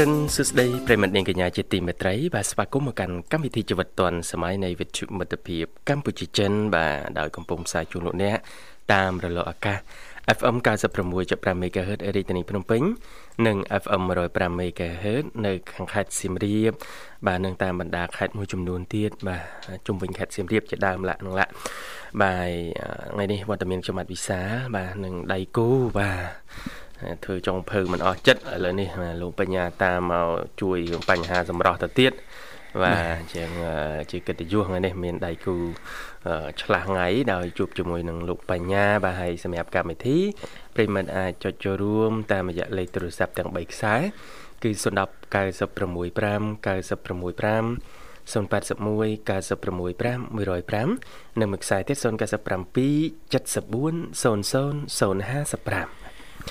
រិនសួស្តីប្រិមត្តនាងកញ្ញាជាទីមេត្រីបាទស្វាគមន៍មកកាន់កម្មវិធីជីវិតឌွန်សម័យនៃវិទ្យុមិត្តភាពកម្ពុជាចិនបាទដោយកំពុងផ្សាយជូនលោកអ្នកតាមរលកអាកាស FM 96.5 MHz រាជធានីភ្នំពេញនិង FM 105 MHz នៅខាងខេត្តសៀមរាបបាទនឹងតាមបណ្ដាខេត្តមួយចំនួនទៀតបាទជុំវិញខេត្តសៀមរាបជាដើមឡាក់នឹងឡាក់បាទថ្ងៃនេះវត្តមានខ្ញុំបាទវិសាបាទនឹងដៃគូបាទ ធ្វើចុងភៅមិនអស់ចិត្តឥឡូវនេះលោកបញ្ញាតាមមកជួយរឿងបញ្ហាសម្រស់ទៅទៀតបាទជាងជាកិត្តិយសថ្ងៃនេះមានដៃគូឆ្លាស់ថ្ងៃដោយជួបជាមួយនឹងលោកបញ្ញាបាទហើយសម្រាប់កម្មវិធីប្រិមិត្តអាចចុចចូលរួម តាមរយៈលេខទូរស័ព្ទទាំង3ខ្សែគឺ010 965 965 081 965 105និងមួយខ្សែទៀត097 74 00 055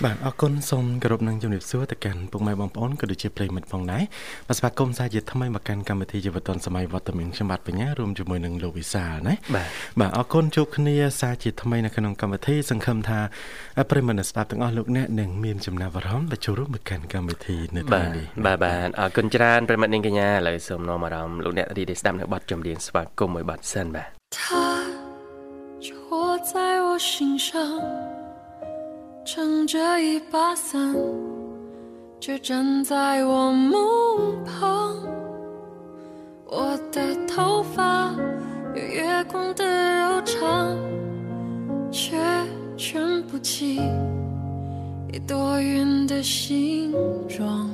បាទអរគុណសូមគោរពនឹងជំរាបសួរទៅកាន់ពុកម៉ែបងប្អូនក៏ដូចជាប្រិយមិត្តផងដែរបាទស្វាគមន៍សាជាថ្មីមកកាន់កម្មវិធីជីវិតឌុនសម័យវត្តមានខ្ញុំបាទបញ្ញារួមជាមួយនឹងលោកវិសាលណាបាទបាទអរគុណជួបគ្នាសាជាថ្មីនៅក្នុងកម្មវិធីសង្ឃឹមថាប្រិយមិត្តស្ដាប់ទាំងអស់លោកអ្នកនឹងមានចំណាប់អារម្មណ៍vàចូលរួមមកកាន់កម្មវិធីនៅថ្ងៃនេះបាទបាទអរគុណច្រើនប្រិយមិត្តនាងកញ្ញាឥឡូវសូមនាំអារម្មណ៍លោកអ្នករីករាយស្ដាប់នៅបទចម្រៀងស្វាគមន៍មួយបទសិនបាទ他就握在我心上 撑着一把伞，就站在我梦旁。我的头发有月光的柔长，却卷不起一朵云的形状。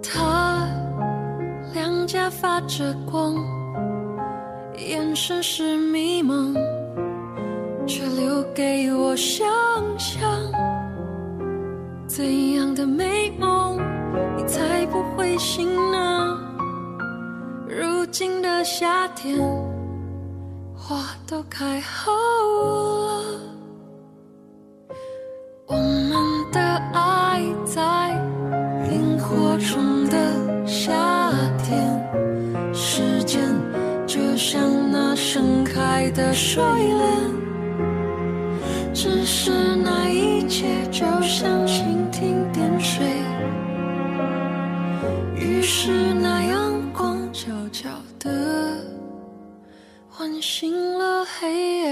他两颊发着光，眼神是迷茫。却留给我想象，怎样的美梦你才不会醒呢？如今的夏天，花都开好了，我们的爱在萤火虫的夏天，时间就像那盛开的睡莲。只是那一切就像蜻蜓点水，于是那阳光悄悄地唤醒了黑夜。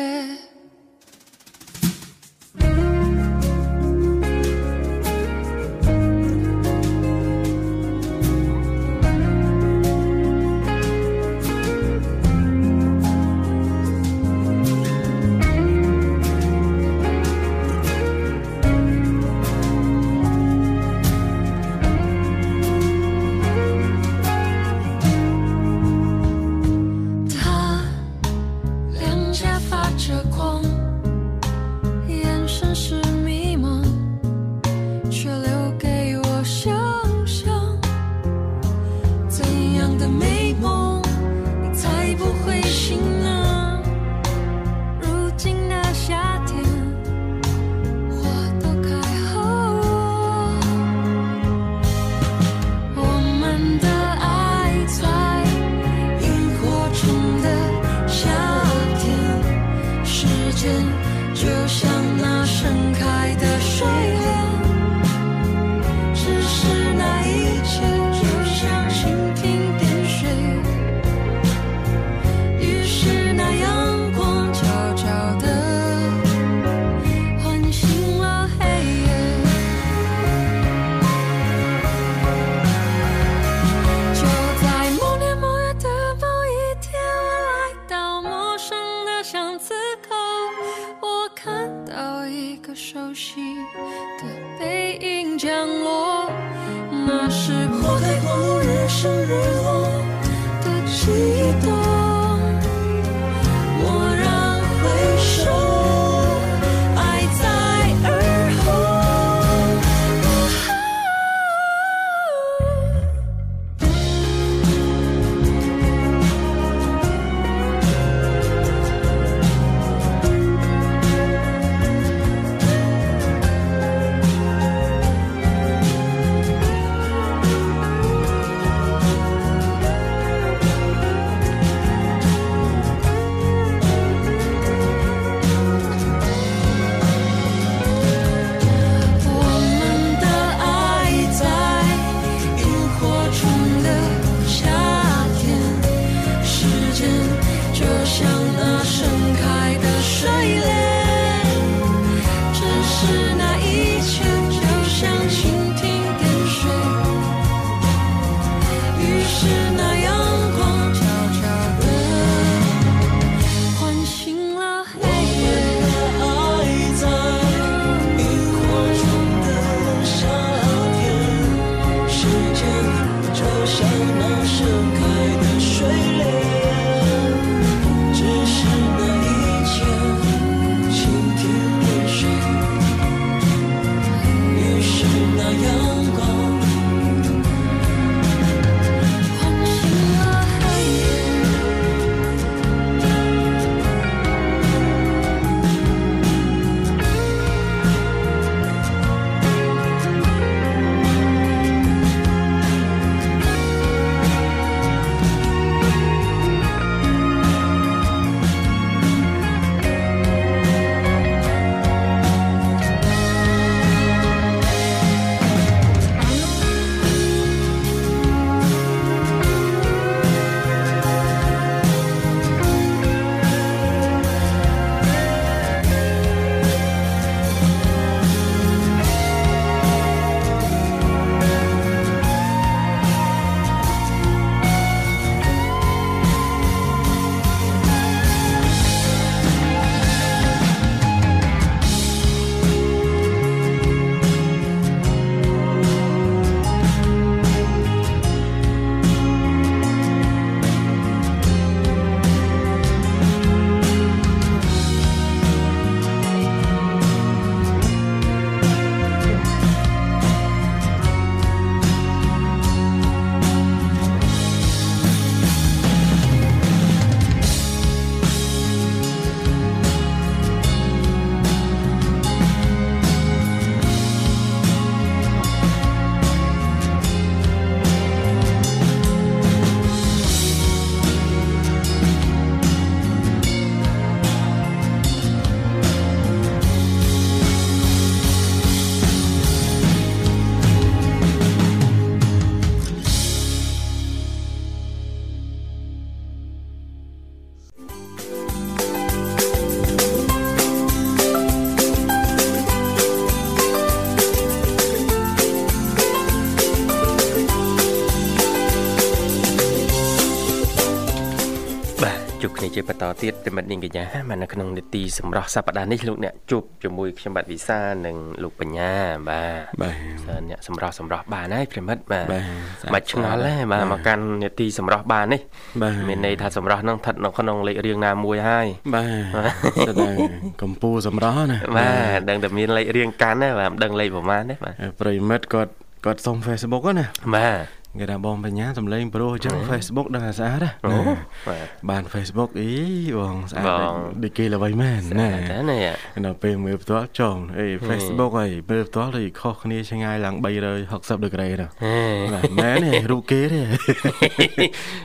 បន្តទៀតប្រិមិត្តនាងកញ្ញាមកនៅក្នុងនេតិសម្រាប់សប្តាហ៍នេះលោកអ្នកជួបជាមួយខ្ញុំបាទវិសានិងលោកបញ្ញាបាទបាទសិនអ្នកសម្រាប់សម្រាប់បានហើយប្រិមិត្តបាទបាទមិនឆ្ងល់ទេបាទមកកាន់នេតិសម្រាប់បាននេះបាទមានន័យថាសម្រាប់នឹងស្ថិតនៅក្នុងលេខរៀងណាមួយហើយបាទស្ដាយកម្ពុជាសម្រស់ណាបាទដឹងតែមានលេខរៀងកាន់ទេបាទមិនដឹងលេខប្រហែលទេបាទប្រិមិត្តគាត់គាត់សុំ Facebook ណាបាទ គេថាបងបញ្ញាសំឡេងប្រុសអញ្ចឹង Facebook ដឹងតែស្អាតណាអូណាបាទបាន Facebook អីបងស្អាតបងដូចគេល្បីមែនណាតែនេះដល់ពេលមើលផ្ទាល់ចងអី Facebook អីមើលផ្ទាល់ដូចខុសគ្នាឆ្ងាយឡើង360ដឺក្រេណាហេបាទមែនទេរូបគេទេ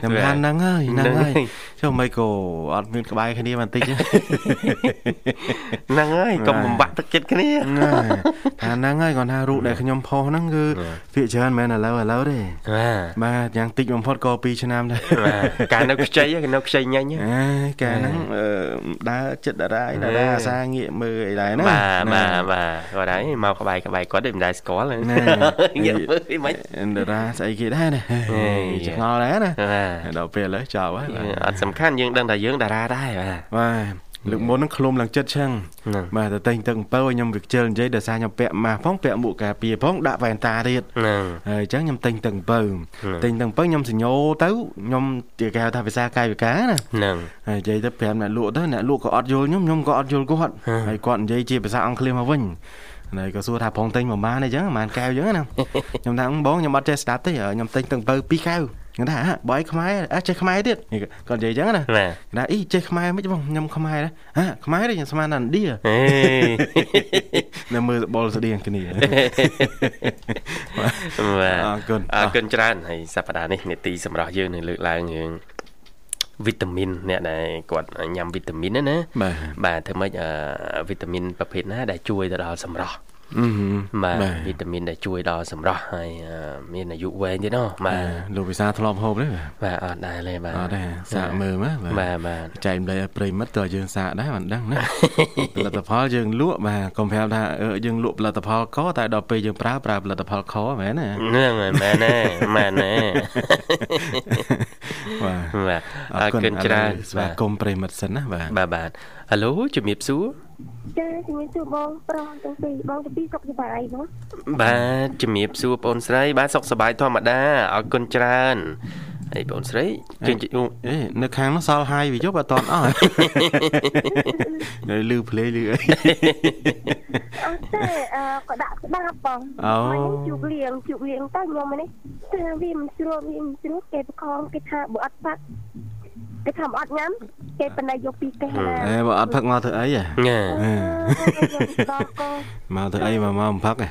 ខ្ញុំថាហ្នឹងហើយហ្នឹងហើយចុះមិនក៏អត់មានក្បែរគ្នាបន្តិចហ្នឹងហើយកុំបំបាក់ទឹកចិត្តគ្នាណាថាហ្នឹងហើយគាត់ថារូបដែលខ្ញុំផុសហ្នឹងគឺភាកច្រើនមែនឥឡូវឥឡូវទេបាទបាទយ៉ាងតិចបំផុតក៏2ឆ្នាំដែរបាទកាលនៅខ្ចីគេនៅខ្ចីញ៉ាញ់អេកាលហ្នឹងអឺដើរចិត្តតារាយតារាអាសាងាកមើលអីដែរណាបាទបាទបាទគាត់ហើយមកក្បែរក្បែរគាត់ទេមិនដែរស្គាល់ណែងាកមើលមិនតារាស្អីគេដែរណាហេឆ្ងល់ដែរណាបាទដល់ពេលឥឡូវចប់ហើយបាទអត់សំខាន់យើងដឹងថាយើងតារាដែរបាទបាទ លើកមុនហ្នឹងឃ្លុំឡើងចិត្តឆឹងហ្នឹងបាទតែតែងទឹកអំពើឲ្យខ្ញុំវាខ្ជិលនិយាយដោយសារខ្ញុំពាក់ម៉ាស់ផងពាក់មួកការពារផងដាក់វ៉ែនតាទៀតហ្នឹងហើយអញ្ចឹងខ្ញុំតែងទឹកអំពើហឹមតែងទឹកអំពើខ្ញុំសញ្ញោទៅខ្ញុំជាគេហៅថាភាសាកាយវិការណាហ្នឹងហើយនិយាយទៅប្រាប់អ្នកលក់ទៅអ្នកលក់ក៏អត់យល់ខ្ញុំខ្ញុំក៏អត់យល់គាត់ហឹមហើយគាត់និយាយជាភាសាអង់គ្លេសមកវិញហើយក៏សួរថាប្រងតែងប្រហែលអីចឹងប្រហែលកែវអញ្ចឹងណាខ្ញុំថាអឺបងខ្ញុំអត់ចេះស្ដាប់ទេខ្ញុំតែងទឹកអំពើ2កែវ ខ្ញុំថាហ่ะបើឲ្យខ្មែរអះចេះខ្មែរទៀតគាត់និយាយអញ្ចឹងណាបាទណាអីចេះខ្មែរមិនបងខ្ញុំខ្មែរដែរហ่ะខ្មែរទេខ្ញុំស្មានតែឥណ្ឌាហេនៅមើលបលស្តៀងគ្នាបាទអរគុណអរគុណច្រើនហើយសប្តាហ៍នេះនេតិសម្រាប់យើងនឹងលើកឡើងរឿងវីតាមីនអ្នកដែលគាត់ញ៉ាំវីតាមីនណាណាបាទបាទធ្វើម៉េចអឺវីតាមីនប្រភេទណាដែលជួយទៅដល់សម្រស់អឺ បាទវីតាមីនដែលជួយដល់សម្រស់ហើយអឺមានអាយុវែងទៀតណោះបាទលោកវិសាធ្លាប់ហូបទេបាទបាទអត់ដែរទេបាទអត់ទេសាកមើលមកបាទបាទចែកម្លែកឲ្យប្រិមិត្តតើយើងសាកដែរមិនដឹងណាផលិតផលយើងលក់បាទកុំប្រាប់ថាអឺយើងលក់ផលិតផលកតែដល់ពេលយើងប្រើប្រើផលិតផលខមែនណាហ្នឹងហើយមែនទេមែនទេបាទបាទអរគុណច្រើនស្វាគមន៍ប្រិមិត្តសិនណាបាទបាទបាទហៅឡូជំរាបសួរ ចាជំរាបសួរបងប្រុសទាំងពីរបងទាំងពីរសុខសប្បាយបងបាទជំរាបសួរបងស្រី បាទសុខសប្បាយធម្មតាអរគុណច្រើនហើយបងស្រីជើងជិះអេនៅខាងនោះសល់ហាយវាយប់អត់តន់អស់នៅលឺភ្លេងលឺអីអត់ទេអឺក៏ដាក់ស្ដាប់បងអូខ្ញុំជួបលៀងជួបលៀងទៅខ្ញុំនេះថាវាមិនស្រួលវាមិនស្រួលគេបខំគេថាបើអត់ផាក់ គេថាបើអត់ញ៉ាំគេបណ្ដៃយកពីគេណាអេបើអត់ផឹកមកធ្វើអីហ៎ញ៉ាដល់ក៏មកធ្វើអីមកមកមិនផឹកហ៎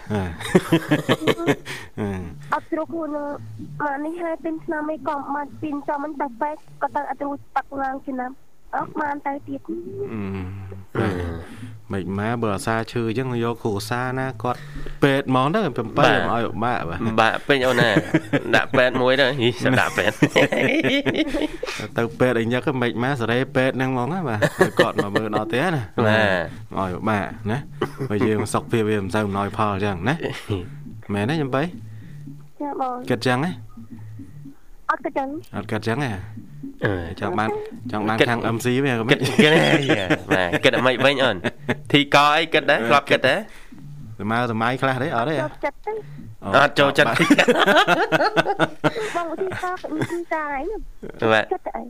អត់ស្រួលខ្លួនមកនេះហើយពេញឆ្នាំអីក៏មិនពីនចាំមិនតែពេកក៏ទៅអត់រួចប៉ាក់ឡើងឆ្នាំអត់បានទៅទៀត មិនម៉ែបើអាសាឈឺអញ្ចឹងយកគ្រូសាណាគាត់ពេទ្យហ្មងទៅ7ឲ្យឲ្យបាក់បាទបាទពេញអូនណាដាក់ពេទ្យមួយទៅហីសម្រាប់ពេទ្យទៅពេទ្យអីញឹកមិនម៉ែសេរីពេទ្យហ្នឹងហ្មងណាបាទឲ្យគាត់មកមើលដល់ផ្ទះណាបាទឲ្យបាក់ណាបើយើងសុខភាពវាមិនសូវអំណោយផលអញ្ចឹងណាមែនទេខ្ញុំបីចាបងគិតអញ្ចឹងហ៎អត់ក៏ចឹងអត់គិតអញ្ចឹងហ៎អឺ ចង់បានចង់បានគិតខាង MC វាក៏គិមិនតគិតបាទគិតអីវិញអូនធីកអីគិតដែរធ្លាប់គិតដែរស្មើសម័យខ្លះទេអត់ទេយកចិត្តទៅអត់ចូលចិត្តបងឧទាហរណ៍គឺតាឯងបាទចិត្តទៅអី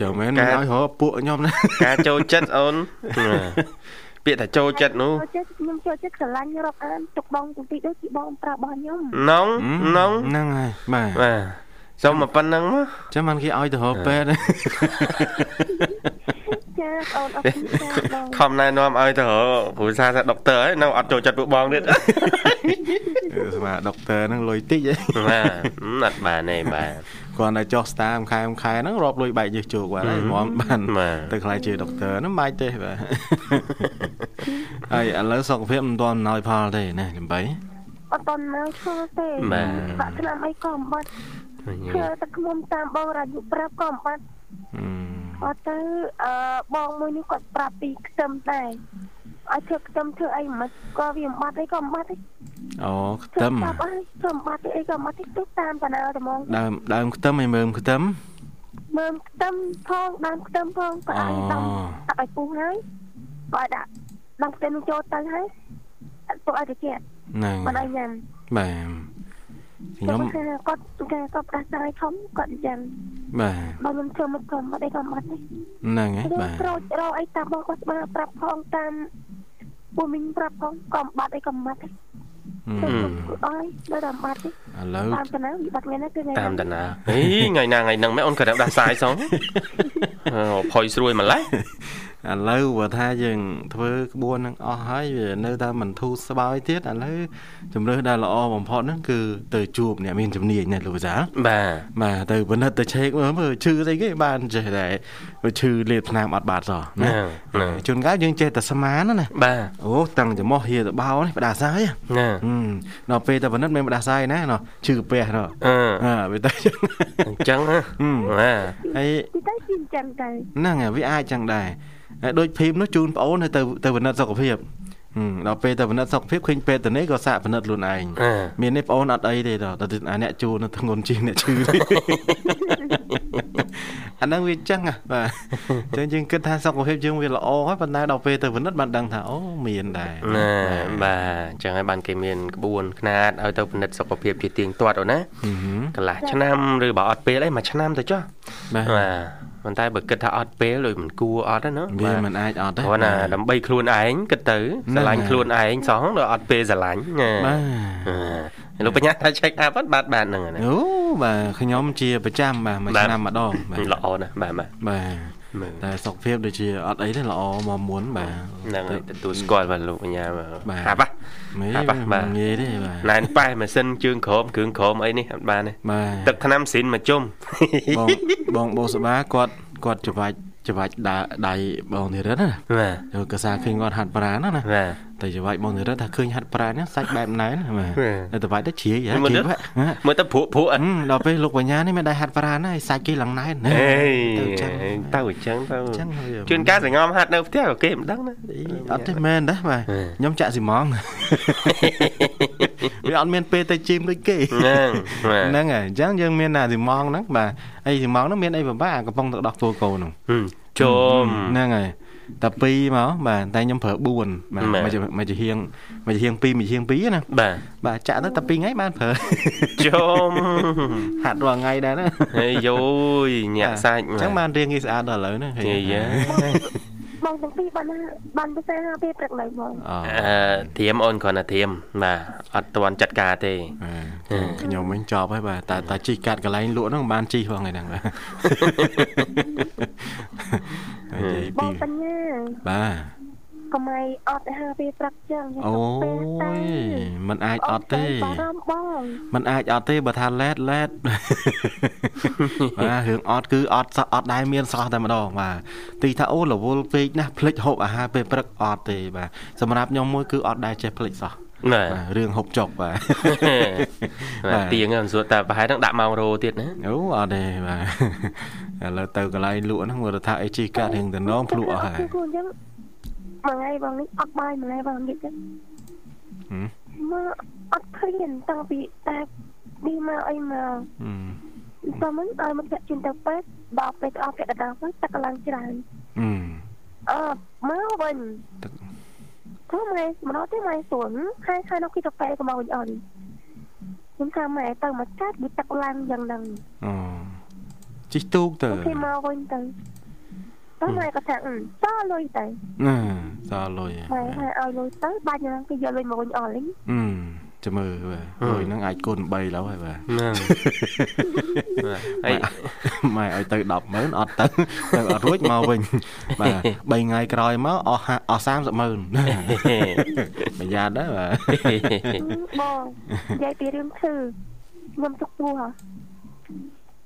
ចាំមែនមិនឲ្យរកពួកខ្ញុំណាការចូលចិត្តអូនពាក្យថាចូលចិត្តនោះចូលចិត្តខ្ញុំចូលចិត្តស្រឡាញ់រាប់អានទុកបងទាំងពីរដូចជាបងប្រាប់របស់ខ្ញុំណងណងហ្នឹងហើយបាទបាទ សុំមកប៉ុណ្ណឹងមកចាំមិនគេឲ្យទៅរកពេទ្យចាអូនអត់ចាបងខំណែនាំឲ្យទៅរកគ្រូសាស្ត្រថាដុកទ័រហើយនៅអត់ចូលចិត្តពួកបងទៀតស្មាដុកទ័រហ្នឹងលុយតិចហ៎បាទអត់បានទេបាទគាត់តែចុះស្តាមួយខែមួយខែហ្នឹងរាប់លុយបែកញើសជោគបាទហើយមកបានបាទទៅខ្លាយជាដុកទ័រហ្នឹងបាច់ទេបាទហើយឥឡូវសុខភាពមិនទាន់អំណោយផលទេណាចំបៃអត់តន់មកឈរទេដាក់ឆ្នាំអីក៏មិនបាត់ ឈរតែខ្ញុំតាមបងរាយុប្រាប់ក៏មិនបាត់អឺអត់ទៅអឺបងមួយនេះគាត់ប្រាប់ពីខ្ទឹមដែរឲ្យធ្វើខ្ទឹមធ្វើអីមិនក៏វាមិនបាត់អីក៏មិនបាត់ទេអូខ្ទឹមប្រាប់អីធ្វើមិនបាត់ទេអីក៏មិនបាត់ទេទុកតាមបណ្ណាតែហ្មងដើមដើមខ្ទឹមឲ្យមើមខ្ទឹមយមើលខ្ទឹមផងដើមខ្ទឹមផងក៏ឲ្យដំដាក់ឲ្យពុះហើយក៏ឲ្យដាក់ដំខ្ទឹមនោះចូលទៅហើយទុកឲ្យត្រជាក់ហ្នឹងមិនឲ្យញ៉ាំបាទ ខ្ញុំគាត់គាត់គាត់គាត់ផ្ដាសាយធំគាត់អញ្ចឹងបាទបើខ្ញុំធ្វើមិនក៏មិនអីក៏មិនទេហ្នឹងហើយខ្ញុំបាទក្រោចរកអីតាមបងគាត់ស្មើប្រាប់ផងតាមពូមីងប្រាប់ផងក៏មិនបាត់អីក៏មិនបាត់ទេហឹមខ្ញុំអើយនៅតែមិនបាត់ទេឥឡូវតាមតាណាវាបាត់ថ្ងៃណាគឺថ្ងៃតាមណាតាណាហីថ្ងៃណាថ្ងៃហ្នឹងមែនអូនក៏ដាស់សាយសងអឺផុយស្រួយម្លេះ ឥឡូវបើថាយើងធ្វើក្បួនហ្នឹងអស់ហើយវានៅតែមិនធូរស្បើយទៀតឥឡូវជំរឿសដែលល្អបំផុតហ្នឹងគឺទៅជួបអ្នកមានជំនាញណាលោកវិសាលបាទបាទទៅពិនិត្យទៅឆែកមើលមើលឈឺស្អីគេបានចេះតែឈឺលេបថ្នាំអត់បាត់សោះណាជួនកាលយើងចេះតែស្មានណាបាទអូតាំងចំោះហៀទៅបោនេះផ្ដាសាយណាហឹមដល់ពេលតែពិនិត្យមិនផ្ដាសាយណាណោះឈឺពះណោះអឺអើវាទៅចឹងអញ្ចឹងណាហឹមបាទហើយទីទៅជាអញ្ចឹងទៅហ្នឹងហើយវាអាចចឹងដែរ ហើយដូចភីមនោះជូនប្អូនទៅទៅពិនិត្យសុខភាពហឹមដល់ពេលទៅពិនិត្យសុខភាពឃើញពេទ្យទៅនេះក៏សាកពិនិត្យខ្លួនឯងអឺមាននេះប្អូនអត់អីទេដល់តែអាអ្នកជួនធ្ងន់ជាងអ្នកឈឺអាហ្នឹងវាចឹងហ៎បាទចឹងយើងគិតថាសុខភាពយើងវាល្អហើយប៉ុន្តែដល់ពេលទៅពិនិត្យបានដឹងថាអូមានដែរណាបាទអញ្ចឹងហើយបានគេមានក្បួនខ្នាតឲ្យទៅពិនិត្យសុខភាពជាទៀងទាត់អូនណាហឹមកន្លះឆ្នាំឬបើអត់ពេលអីមួយឆ្នាំទៅចុះបាទ បាទប៉ុន្តែបើគិតថាអត់ពេលដូចមិនគួរអត់ទេណាវាមិនអាចអត់ទេគ្រាន់តែដើម្បីខ្លួនឯងគិតទៅស្រឡាញ់ខ្លួនឯងសោះដល់អត់ពេលស្រឡាញ់ណាបាទអឺលោកបញ្ញាថា check up អត់បាទបាទហ្នឹងណាអូបាទខ្ញុំជាប្រចាំបាទមួយបាទឆ្នាំម្ដងបាទល្អណាស់បាទបាទបាទមើលតែសុខភាពដូចជាអត់អីទេល្អមកមុនបាទហ្នឹងហើយទទួលស្គាល់បាទលោកបញ្ញាបាទបាទហាប់ហ่ะមេហា ប់ហ่ะបាទមិនងាយទេបាទណែនប៉ែម៉ាស៊ីនជើងក្រោមគ្រឿងក្រោមអីនេះអត់បានទេបាទទឹកថ្នាំស៊ីនមកជុំបងបងបោសបាគាត់គាត់ច្រវាច់ ច្រវាច់ដៃដៃបងនិរិទ្ធណាបាទយកកសាឃើញគាត់ហាត់ប្រាណណាណាបាទតែច្រវាច់បងនិរិទ្ធថាឃើញហាត់ប្រាណហ្នឹងសាច់បែបណែនបាទហេតែទៅវាច់ទៅជ្រាយហ៎មើលជ្រាទៅយហ៎មើលទៅព្រក់ព្រក់អត់ហឹមដល់ពេលលោកបញ្ញានេះមិនដែរហាត់ប្រាណហើយសាច់គេឡើងណែនអេទៅចឹងទៅអញ្ចឹងទៅចឹងហើយជួនកាលសង្ងំហាត់នៅផ្ទះក៏គេមិនដឹងណាអត់ទេមែនដែរបាទហេខ្ញុំចាក់ស៊ីម៉ង វាអត់មានពេលទៅជីមដូចគេហ្នឹងបាទហ្នឹងហើយអញ្ចឹងយើងមានអាស៊ីម៉ងហ្នឹងបាទអីស៊ីម៉ងហ្នឹងមានអីពិបាកអាកំប៉ុងទឹកដោះគោកោហ្នឹងហឹមជុំហ្នឹងហើយតែ2មកបាទតែខ្ញុំប្រើ4បាទមែនមកជាមកជាហៀងមកជាហៀង2មកជាហៀង2ណាបាទបាទចាក់ទៅតែ2ថ្ងៃបានប្រើជុំហាត់រាល់ថ្ងៃដែរណាហេយយញាក់សាច់អញ្ចឹងបានរៀងងាយស្អាតដល់ឥឡូវហ្នឹងហេយ៉ា បងទាំងពីរបានបានភាសាពេលព្រឹកនៅបងអូអឺធៀមអូនគ្រាន់តែធៀមបាទអត់ទាន់ចាត់ការទេបាទខ្ញុំវិញចប់ហើយបាទតែតែជីកកាត់កន្លែងលក់ហ្នឹងបានជីផងហ្នឹងបាទនិយាយបពីងបញ្ញាបាទ កុំឲ្យអត់ទៅហាពេលព្រឹកចឹង អូយมันអាចអត់ទេ បារម្ភបង มันអាចអត់ទេបើថាឡេតឡេត បាទរឿងអត់គឺអត់សោះអត់ដែរមានសោះតែម្ដងបាទទីថាអូរវល់ពេកណាស់ភ្លេចហូបអាហារពេលព្រឹកអត់ទេបាទសម្រាប់ខ្ញុំមួយគឺអត់ដែរចេះភ្លេចសោះ បាទ បាទរឿងហូបចុកបាទ បាទទៀងហ្នឹងសួរតែប្រហែលហ្នឹងដាក់ម៉ោងរោទៀតណា អូអត់ទេបាទឥឡូវទៅកន្លែងលក់ហ្នឹងមើលថាអីជីកាត់រឿងតំណងភ្លក់អស់ហើយ គូអញ្ចឹង មួយថ្ងៃបងនេះអត់បាយមួយថ្ងៃបងនេះចឹងហឹមមកអត់ឃើញតាំងពីតែនេះមកអីមកហឹមតែមិនឲ្យមកចាក់ជូនទៅពេទ្យដល់ពេទ្យអស់ពាក់កណ្ដាលទៅទឹកឡើងច្រើនហឹមអត់មកវិញទឹកទៅម៉ែម្ដងទៅម៉ែសួនហើយហើយនៅគិតទៅពេទ្យក៏មកវិញអត់ខ្ញុំថាម៉ែទៅមកកាត់វាទឹកឡើងយ៉ាងហ្នឹងអូជីកទូកទៅគេមកវិញទៅ តោះម៉ែក៏ថាអឺតលុយទៅណាតលុយម៉ែឲ្យឲ្យលុយទៅបាច់ហ្នឹងគេយកលុយមកវិញអស់លីអឺចាំមើលបាទលុយហ្នឹងអាចគុណ3ឡូវហើយបាទហ្នឹងហើយម៉ែឲ្យទៅ100000អត់ទៅទៅអត់រួចមកវិញបាទ3ថ្ងៃក្រោយមកអស់អស់300000ប្រយ័ត្នដែរបាទបងនិយាយពីរឿងឈឺខ្ញុំទុកពោះ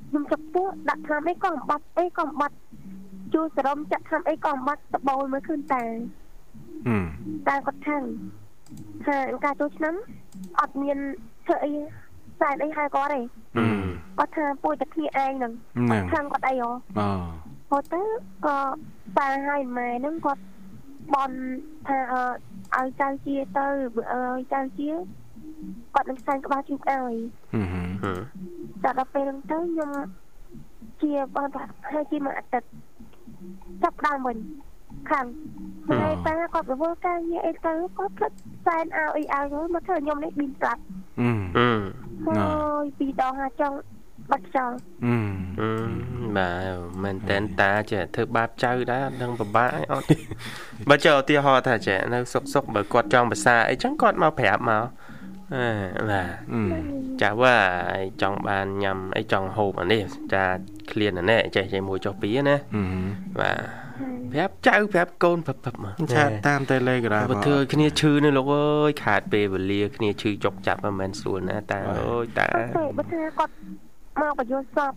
ខ្ញុំទុកពោះដាក់ថ្នាំអីក៏អំបត្តិអីក៏អំបត្តិ ជួសរំចាក់ថ្នាំអីក៏អំបាត់តបូលមើលឃើញតែហឹមតែគាត់ថាថាការចូលឆ្នាំអត់មានធ្វើអីសែនអីហើយគាត់ទេហឹមគាត់ថាពួយតែគ្នាឯងហ្នឹងហ្នឹងខាងគាត់អីហ៎អូគាត់ទៅក៏តែឲ្យម៉ែហ្នឹងគាត់បនថាអឺឲ្យចៅជាទៅបើឲ្យចៅជាគាត់នឹងសែនក្បាលជូបឲ្យហឹមហឹមហឹមតែដល់ពេលហ្នឹងទៅខ្ញុំជាបានថាហើយជាមួយអាទិត្យ ចាប់ដើមវិញខាងហើយតាគាត់ទៅធ្វើការងារអីទៅគាត់ផ្លិចសែនអោអីអោទៅមកធ្វើខ្ញុំនេះប៊ីនស្លាប់អឺអឺហើយពីរដងហាចង់បាត់ចោលអឺអឺបាទមែនតែនតាចេះធ្វើបាបចៅដែរអត់ដឹងពិបាកអីអត់បើចុះឧទាហរណ៍ថាចេះនៅសុកសុកបើគាត់ចង់ភាសាអីចឹងគាត់មកប្រាប់មកអឺ បាទអឺចាว่าអីចង់បានញ៉ាំអីចង់ហូបអានេះចាឃ្លានអានេះចេះចេះមួយចុះពីរណាអឺបាទប្រាប់ចៅប្រាប់កូនប្រាប់ប្រាប់មកឆាតតាម Telegram បើធ្វើគ្នាឈឺនេះលោកអើយខាតពេលវេលាគ្នាឈឺចុកចាប់មិនមែនស្រួលណាតាអើយតាអត់ទេបើថាគាត់មកបញ្យល់សព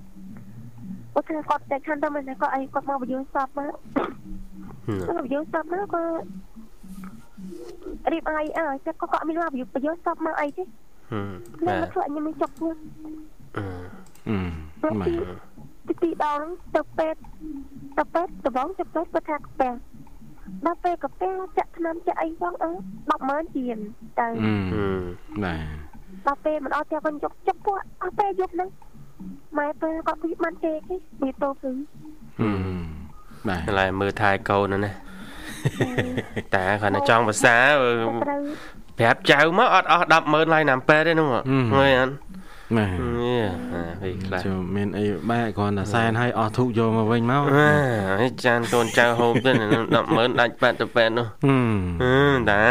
បើថាគាត់តែខាងទៅមិនតែគាត់អីគាត់មកបញ្យល់សពមកគាត់បញ្យល់សពមកក៏ រៀបអីអើតែគាត់ក៏អត់មានមកបញ្យល់សពមកអីទេហឹមខ្ញុំបាមកទធ្វើឲ្យខ្ញុំមានចុកពោះអឺអឺព្រោះបាទទីទីដងហ្នឹងទៅពេទ្យទៅពេទ្យដំបងទៅពេទ្យគាត់ថាកាពះដល់ពេលកាពះចាក់ថ្នាំចាក់អីផងអើ100,000ជាងទៅអឺហឹមបាទដល់ពេលមិនអត់ទៀតវិញចុកចុកពោះអស់ពេលយប់ហ្នឹងម៉ែពេលគាត់ពីបានទេគេវាតោគឺអឺបាទឥឡូវមើលថែកូនណា តាគាត់តែចង់ភាសាត្រូវប្រាប់ចៅមកអត់អស់100000ឡៃណាំពេទ្យទេនោះងើយអត់បាទនេះអាវិញខ្លះចូលមានអីបែកគ្រាន់តែសែនឲ្យអស់ធុកយកមកវិញមកអើយចានកូនចៅហូបទៅ100000ដាច់ប៉ែតទៅប៉ែតនោះហឹមអឺតា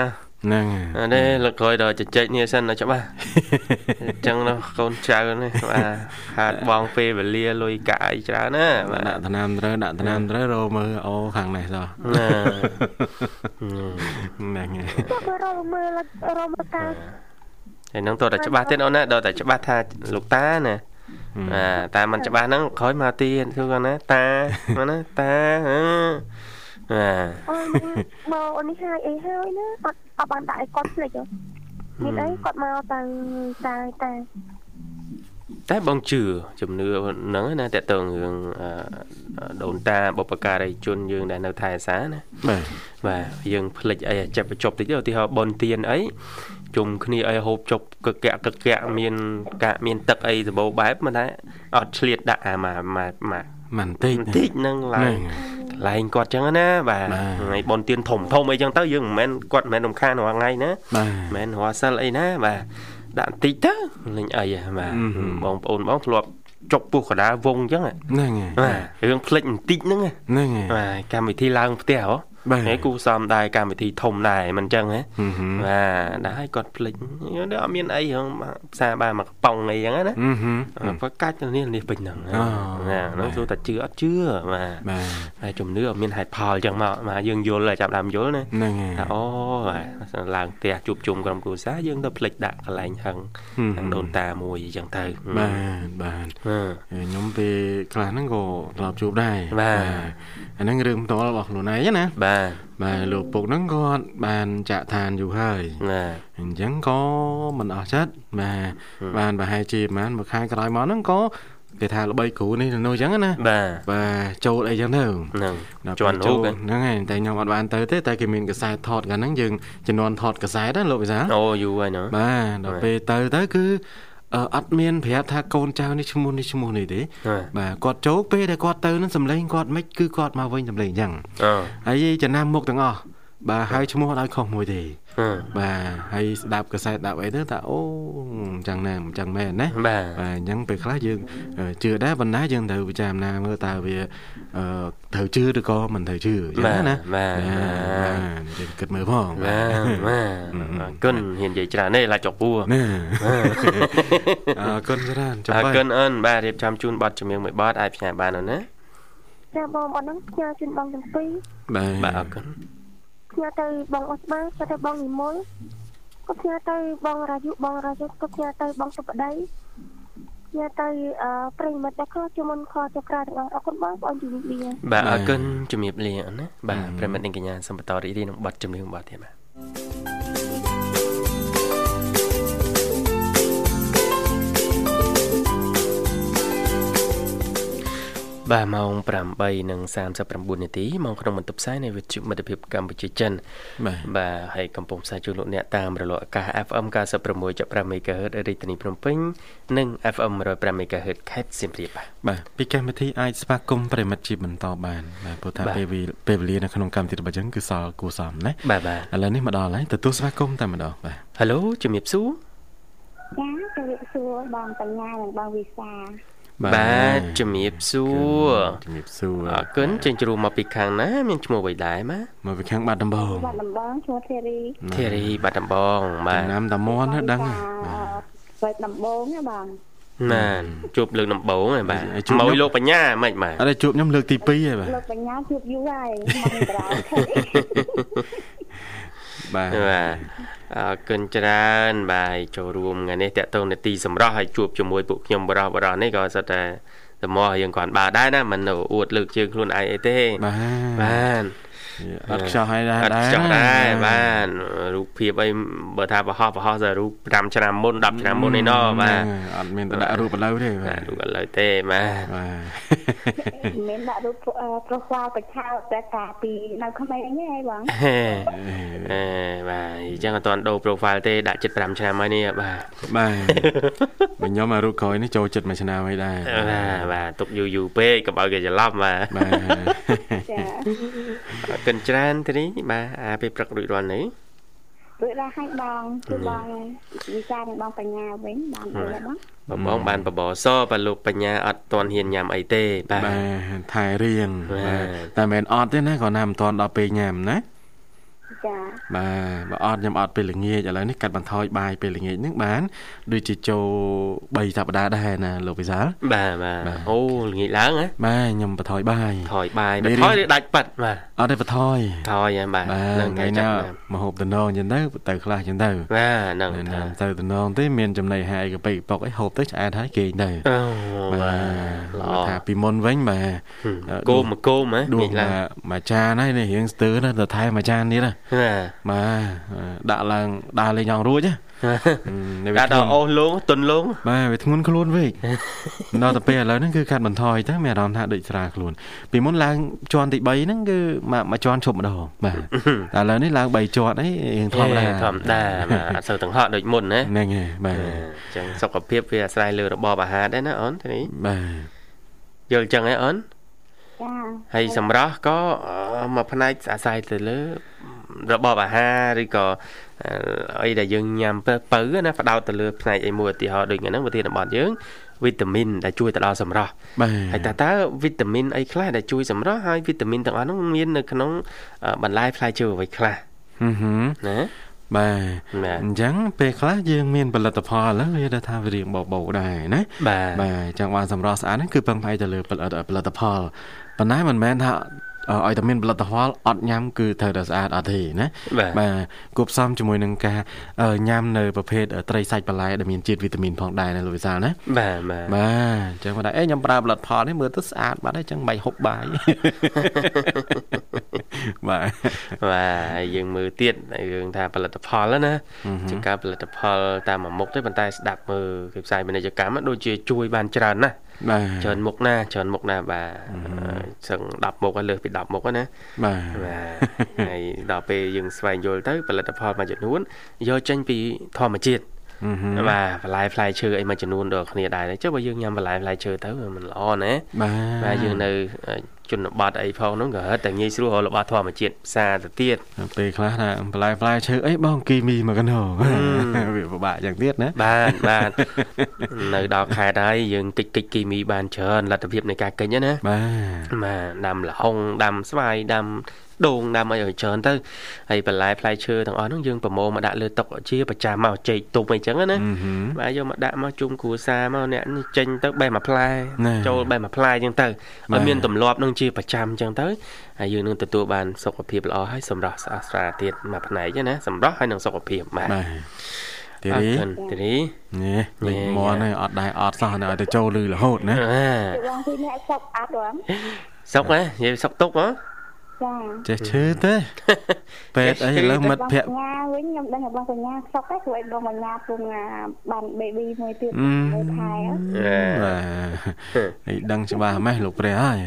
ហ្នឹងអត់ទេលើកក្រោយដល់ជជែកនេះសិនច្បាស់អញ្ចឹងនោះកូនចៅនេះបាទខាតបងពេលវេលាលុយកាក់អីច្រើនណាបាទដាក់ថ្នាំត្រូវដាក់ថ្នាំត្រូវរមើលអូខាងនេះសោះណាហ្នឹងហើយគាត់ទៅរកមើលរកមើលការហើយនឹងតើតែច្បាស់ទៀតអូនណាដល់តែច្បាស់ថាលោកតាណាបាទតាមិនច្បាស់ហ្នឹងក្រោយមកទៀតគឺគាត់ណាតាមកណាតាអឺបាទអូយមកអូននេះហើយអីហើយណាអត់ អត់បានដាក់ឲ្យគាត់ភ្លេចហ៎មានអីគាត់មកទៅតែតែតែបងជឿជំនឿហ្នឹងណាតើតើរឿងអឺដូនតាបុព្វការីជនយើងដែលនៅថែអាសាណាបាទបាទយើងភ្លេចអីចាប់បញ្ចប់តិចទៅឧទាហរណ៍បនទៀនអីជុំគ្នាអីហូបជប់កកៈកកៈមានកាមានទឹកអីសម្បូរបែបមិនដែរអត់ឆ្លៀតដាក់អាមកមក មកមិនតិចបន្តិចហ្នឹងឡើងកន្លែងគាត់ចឹងណាបាទបាទថ្ងៃបនទៀនធំធំអីចឹងទៅយើងមិនមែនគាត់មិនមែនរំខានរាល់ថ្ងៃណាបាទមិនមែនរាល់សិលអីណាបាទដាក់បន្តិចទៅលេងអីហ៎បាទអឺហឺបងប្អូនបងធ្លាប់ចុកពោះកដាលវងចឹងហ៎ហ្នឹងហើយបាទរឿងភ្លេចបន្តិចហ្នឹងហ៎ហ្នឹងហើយបាទកម្មវិធីឡើងផ្ទះហ៎ បាទហើយគូសំដែរកម្មវិធីធំដែរមិនចឹងហ៎ហឹមហឹមបាទដែរឲ្យគាត់ភ្លេចនេះអត់មានអីហងផ្សារបានមកកំប៉ុងអីចឹងណាហឹមហឹមគាត់កាច់ទៅនេះនេះពេញហ្នឹងអូណាហ្នឹងបាទសួរតែជឿអត់ជឿបាទបាទហើយជំនឿអត់មានហេតុផលចឹងមកបាទយើងយល់ហើយចាប់ដើមយល់ណាហ្នឹងហើយថាអូបាទឡើងផ្ទះជួបជុំក្រុមគ្រួសារយើងទៅភ្លេចដាក់កន្លែងហឹងហឹមខាងដូនតាមួយអញ្ចឹងទៅបាទបាទអឺហើយខ្ញុំពេលខ្លះហ្នឹងក៏ធ្លាប់ជួបដែរបាទអាហ្នឹងរឿងផ្ទាល់របស់ខ្លួនឯងណាបាទបាទលោកពុកហ្នឹងគាត់បានចាក់ឋានយូរហើយណាអញ្ចឹងក៏មិនអស់ចិត្តបាទបានប្រហែលជាប្រហែលមួយខែក្រោយមកហ្នឹងក៏គេថាល្បីគ្រូនេះទៅនោះអញ្ចឹងណាបាទបាទចូលអីចឹងទៅហ្នឹងដល់ជន់ពេលរូបហ្នឹងហើយតែខ្ញុំអត់បានទៅទេតែគេមានកសែតថតកាលហ្នឹងយើងជំនាន់ថតកសែតណាលោកវិសាលអូយូរហើយណាបាទដល់ពេលទៅទៅគឺ អឺអត់មានប្រាប់ថាកូនចៅនេះឈ្មោះនេះឈ្មោះនេះទេបាទបាទគាត់ចូលពេលដែលគាត់ទៅនឹងសម្លេងគាត់មិនគឺគាត់មកវិញសម្លេងអញ្ចឹងអឺហើយចំណាំមុខទាំងអស់ បាទហើយឈ្មោះអត់ឲ្យខុសមួយទេអឺបាទហើយស្ដាប់កសែតស្ដាប់អីទៅថាអូអញ្ចឹងណាអញ្ចឹងមែនណាបាទបាទអញ្ចឹងពេលខ្លះយើងអឺជឿដែរប៉ុន្តែយើងត្រូវពិចារណាមើលតើវាអឺត្រូវជឿឬក៏មិនត្រូវជឿអញ្ចឹងណាបាទបាទយើងគិតមើលផងបាទបាទអរគុណហ៊ាននិយាយច្រើនទេឡាចចុកពួរណាអរគុណច្រើនចាំអរបាយគុណអូនបាទរៀបចំជូនប័ណ្ណជំនឿមួយប័ណ្ណអាចផ្សាយបានអូនណាចាបងអត់ហ្នឹងផ្ញើជូនបងទាំងពីរបាទបាទអរគុណ ផ្ញើទៅបងអស្បាផ្ញើទៅបងនិមលក៏ផ្ញើទៅបងរាយុបងរាយុក៏ផ្ញើទៅបងសុបដីផ្ញើទៅអឺប្រិយមិត្តដែលខជុំមុនខចក្រទាំងអស់អរគុណបងបងជំរាបលាបាទអរគុណជំរាបលាអូនណាបាទប្រិមិត្តនិងកញ្ញាសូមបន្តរីករាយនឹងប័ណ្ណជំនឿមួយប័ណ្ណទៀតបាទ បបាទម៉ោង8:39នាទីមកក្នុងបន្ទប់ផ្សាយនៃវិទ្យុមិត្តភាពកម្ពុជាចិនបាទបាទហើយកំពុងផ្សាយជូនលោកអ្នកតាមរលកអាកាស FM 96.5 MHz រាជធានីភ្នំពេញនិង FM 105 MHz ខេត្តសៀមរាបបាទបាទពីកម្មវិធីអាចស្វាគមន៍ប្រិមិត្តជាបន្តបានបាទព្រោះថាបាទពេលវេលាពេលវេលានៅក្នុងកម្មវិធីរបស់យើងគឺសល់គួរសមណាបាទបាទឥឡូវនេះមកដល់ហើយទទួលស្វាគមន៍តែម្ដងបាទហេឡូជំរាបសួរចាជម្រាបសួរបងបញ្ញានិងបងវិសា បាទជំរាបសួរជំរាបសួរអរគុណចេញជ្រូមកពីខាងណា មានឈ្មោះអ្វីដែរម៉ាមកពីខាងបាត់ដំបងបាត់ដំបងឈ្មោះធីរីធីរីបាត់ដំបងបាបាទទណាំតាមន់ណាដឹងហ៎ស្វែកដំបងណាបងណានជួបលើកដំបូងហើយបាទហើយជួបមកខ្ញុំលោកបញ្ញាមិនបាទអត់ទេជួបខ្ញុំលើកទី2ហើយបាទលោកបញ្ញាជួបយូរហើយមកក្រៅបាទបាទ អរគុណច្រើនបាទចូលរួមថ្ងៃនេះតកតងនេតិសម្រាប់ឲ្យជួបជាមួយពួកខ្ញុំបរោះបរោះនេះក៏សិតតែសមោះយើងគាត់បើដែរណាមិនអួតលើកជើងខ្លួនឯងអីទេបាទបាទ អត់ខ្ចោះហើយដែរអត់ចង់ដែរបាទរូបភាពអីបើថាបរោះបរោះទៅរូប5ឆ្នាំមុន10ឆ្នាំមុនឯណោះបាទអត់មានទៅដាក់រូបឥឡូវទេបាទរូបឥឡូវទេបាទបាទមានដាក់រូបប្រុសស្វាប្រឆាតែកាពីនៅក្មេងទេបងហេអេបាទអញ្ចឹងអត់ទាន់ដូរ profile ទេដាក់ចិត្ត5ឆ្នាំហើយនេះបាទបាទបើខ្ញុំអារូបក្រោយនេះចូលចិត្តមួយឆ្នាំហើយដែរបាទបាទទុកយូរយូរពេកកុំឲ្យគេច្រឡំបាទបាទចាអរគុណច្រើនទេនេះបាទអាពេលព្រឹករួចរាល់នេះរួចរាល់ហើយបងគឺបងវិសានិងបងបញ្ញាវិញបានអីបងបងបងបានបបរសបាទលោកបញ្ញាអត់ទាន់ហ៊ានញ៉ាំអីទេបាទបាទថែរៀងបាទបាទតែមិនមែនអត់ទេណាគាត់ណាមិនទាន់ដល់ពេលញ៉ាំណា ចាបាទបើអត់ខ្ញុំអត់ពេលល្ងាចឥឡូវនេះកាត់បន្ថយបាយពេលល្ងាចហ្នឹងបានដូចជាចូល3សប្តាហ៍ដែរណាលោកវិសាលបាទបាទបាទអូល្ងាចឡើងហ៎បាទខ្ញុំបន្ថយបាយថយបាយនេះថយឬដាច់ប៉ាត់បាទអត់ទេបន្ថយថយហ្នឹងបាទបាទនឹងថ្ងៃថ្ងៃណាចាស់មកហូបតំណងអញ្ចឹងទៅទៅខ្លះអញ្ចឹងទៅបាទហ្នឹងណាថាទៅតំណងទេមានចំណីអាហារអីកាពិប៉ុកអីហូបទៅឆ្អែតហើយគេងទៅអូបាបាទទល្អថាពីមុនវិញបាទគោមមកគោមហ៎ដួងាសយឡើងមកមួយចានហើយនេះរៀងស្ទើរណាស់ទៅថែមមួយចានទៀតណាបាទបាទដាក់ឡើងដើរលេងយ៉ាងរួចណានេះវាកាត់ដល់អូសលងទុនលងបាទវាធ្ងន់ខ្លួនវិញដល់ទៅពេលឥឡូវហ្នឹងគឺកាត់បន្ថយទៅមានអារម្មណ៍ថាដូចស្រាលខ្លួន ពីមុនឡើងជាន់ទី3ហ្នឹងគឺមកមកជាន់ឈប់ម្ដងបាទតែឥឡូវនេះឡើង3ជាន់អីរៀងធម្មតាធម្មតាបាទអត់សូវទាំងហក់ដូចមុនណាហ្នឹងហើយបាទអញ្ចឹងសុខភាពវាអាស្រ័យលើរបបអាហារដែរណាអូនទេនេះបាទយល់អញ្ចឹងហ៎អូនចាហើយសម្រាប់ក៏អឺមួយផ្នែកអាស្រ័យទៅលើ របបអាហារឬក៏អឺអីដែលយើងញ៉ាំទៅពៅណាផ្ដោតទៅលើផ្នែកអីមួយឧទាហរណ៍ដូចហ្នឹងវិធានបត់យើងវីតាមីនដែលជួយទៅដល់សម្រស់បាទហើយតើតើវីតាមីនអីខ្លះដែលជួយសម្រស់ហើយវីតាមីនទាំងអស់ហ្នឹងមាននៅក្នុងអឺបន្លែផ្លែឈើអ្វីខ្លះហឹមហឹមណាបាទបាទអញ្ចឹងពេលខ្លះយើងមានផលិតផលឥឡូវវាថាវារៀងបបោដែរណាបាទបាទអញ្ចឹងបានសម្រស់ស្អាតហ្នឹងគឺពឹងផ្អែកទៅលើផលិតផលិតផលប៉ុន្តែមិនមែនថាអឺ ឲ្យតែមានផលិតផលអត់ញ៉ាំគឺត្រូវតែស្អាតអត់ទេណាបាទបាទគួបផ្សំជាមួយនឹងការអឺញ៉ាំនៅប្រភេទត្រីសាច់បន្លែដែលមានជាតិវីតាមីនផងដែរណាលោកវិសាលណាបាទបាទបាទអញ្ចឹងមិនដែរអេខ្ញុំប្រើផលិតផលនេះមើលទៅស្អាតបាត់ហើយអញ្ចឹងមិនបាច់ហូបបាយបាទបាទហើយយើងមើលទៀតរឿងថាផលិតផលណាជាការផលិតផលតាមមួយមុខទេប៉ុន្តែស្ដាប់មើលគេផ្សាយពាណិជ្ជកម្មហ្នឹងដូចជាជួយបានច្រើនណាស់ បាទច្រើនមុខណាច្រើនមុខណាបាទសឹង10មុខហើយលើសពី10មុខហ្នឹងណាបាទបាទហើយដល់ពេលយើងស្វែងយល់ទៅផលិតផលមួយចំនួនយកចេញពីធម្មជាតិហឹមហឹមបាទបន្លែផ្លែឈើអីមួយចំនួនដល់គ្នាដែរចុះបើយើងញ៉ាំបន្លែផ្លែឈើទៅវាមិនល្អណាបាទបាទយើងនៅ ជនបទអីផងហ្នឹងក៏ហិតតែងាយស្រួលរករបស់ធម្មជាតិផ្សារទៅទៀតពេលខ្លះថាបន្លែផ្លែឈើអីបងគីមីមកកណោវាពិបាកយ៉ាងទៀតណាបាទបាទនៅដល់ខេត្តហើយយើងតិចតិចគីមីបានច្រើនលទ្ធភាពនៃការកិញណាបាទបាទដាំលហុងដាំស្វាយដាំ ដូងដាំអីឲ្យច្រើនទៅហើយបន្លែផ្លែឈើទាំងអស់ហ្នឹងយើងប្រមូលមកដាក់លើតុជាប្រចាំមកចេកទុំអីចឹងណាហឹមហឹមបាទយកមកដាក់មកជុំគ្រួសារមកអ្នកនេះចេញទៅបេះមួយផ្លែណែចូលបេះមួយផ្លែចឹងទៅបាទឲ្យមានទម្លាប់នឹងជាប្រចាំចឹងទៅហើយយើងនឹងទទួលបានសុខភាពល្អហើយសម្រស់ស្អាតស្រាលទៀតមួយផ្នែកណាសម្រស់ហើយនឹងសុខភាពបាទបាទទីអរនេះគុណទីនេះនេះញ៉ែវិញមន់ហើយអត់ដែរអត់សោះនៅឲ្យទៅចូលលឺរហូតណាអាបងពីអ្នកសុកអត់បងសុកហ៎និយាយសុកទុកហ៎ ចាចេះឈឺទេពេទ្យអីឥឡូវមិត្តភក្តិបងបញ្ញាវិញខ្ញុំដឹងថាបងបញ្ញាសុកទេព្រោះឯងបងបញ្ញាពុំបាន baby មួយទៀតអឺមួយខែហ៎បាទនេះដឹងច្បាស់ម៉េះលោកព្រះហើយ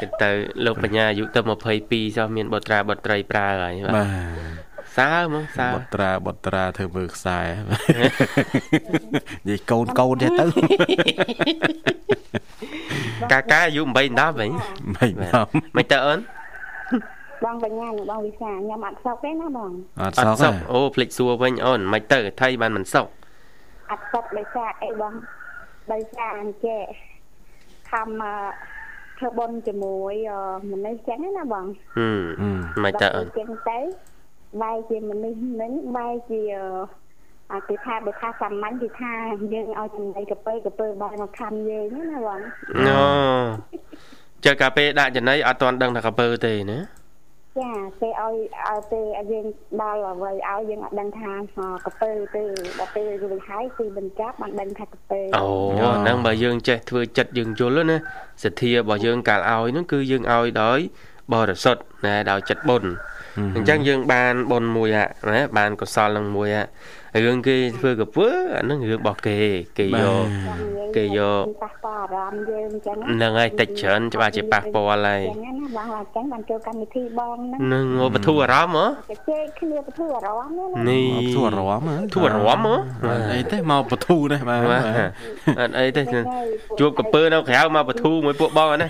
គេទៅលោកបញ្ញាអាយុទៅ22ចុះមានបុត្រាបុត្រីប្រើហើយបាទ បាទសើមកសើបត្រាបត្រាធ្វើមើលខ្សែនិយាយកូនកូនទេទៅកាកាអាយុ8 10វិញមិនបាទមកមិនទៅអូនបងបញ្ញានិងបងវិសាខ្ញុំអត់សុកទេណាបងអត់អសោត់កសុកទេអូភ្លេចសួរវិញអូនមិនទៅថៃបានមិនសុកអត់សុកដោយសារអីបងដោយសារអញ្ចេះខំអឺធ្វើបុណ្យជាមួយអឺមនុស្សចឹងណាបងហឹមមិនទៅអូនដល់ចឹងទៅ បែរជាមនុស្សនឹងបែរជាអត់គេថាបើថាសាមញ្ញគេថាយើងឲ្យចំណៃកពើកពើបែរមកខំយើងណាបងអូចើកាពេលដាក់ចំណៃអត់ទាន់ដឹងថាកពើទេណាចាពេលឲ្យឲ្យពេលឲ្យយើងដល់អ្វីឲ្យយើងអត់ដឹងថាអកពើទេដល់ពេលរួចហើយគឺបញ្ចប់បានដឹងថាកពើអូហ្នឹងបើយើងចេះធ្វើចិត្តយើងយល់ណាសទ្ធារបស់យើងកាលឲ្យហ្នឹងគឺយើងឲ្យដោយបរិសុទ្ធណាដោយចិត្តបុណ្យ អញ្ចឹងយើងបានបុណ្យមួយហ่ะណាបានកុសលនឹងមួយហ่ะ រឿងគេធ្វើកពើអាហ្នឹងរឿងរបស់គេគេយកគេយកប៉ះពាល់អារម្មណ៍យើងអញ្ចឹងហ្នឹងហើយតិចច្រើនច្បាស់ជាប៉ះពាល់ហើយអញ្ចឹងណាបងអញ្ចឹងបានចូលកម្មវិធីបងហ្នឹងនឹងបធូរអារម្មណ៍ហ៎ទៅជែកគ្នាបធូរអារម្មណ៍ណានេះមកធ្វើអារម្មណ៍ធូរអារម្មណ៍ហ៎អត់អីទេមកបធូរនេះបាទបាទអត់អីទេជួបកពើនៅក្រៅមកបធូរមួយពួកបងហ្នឹងណា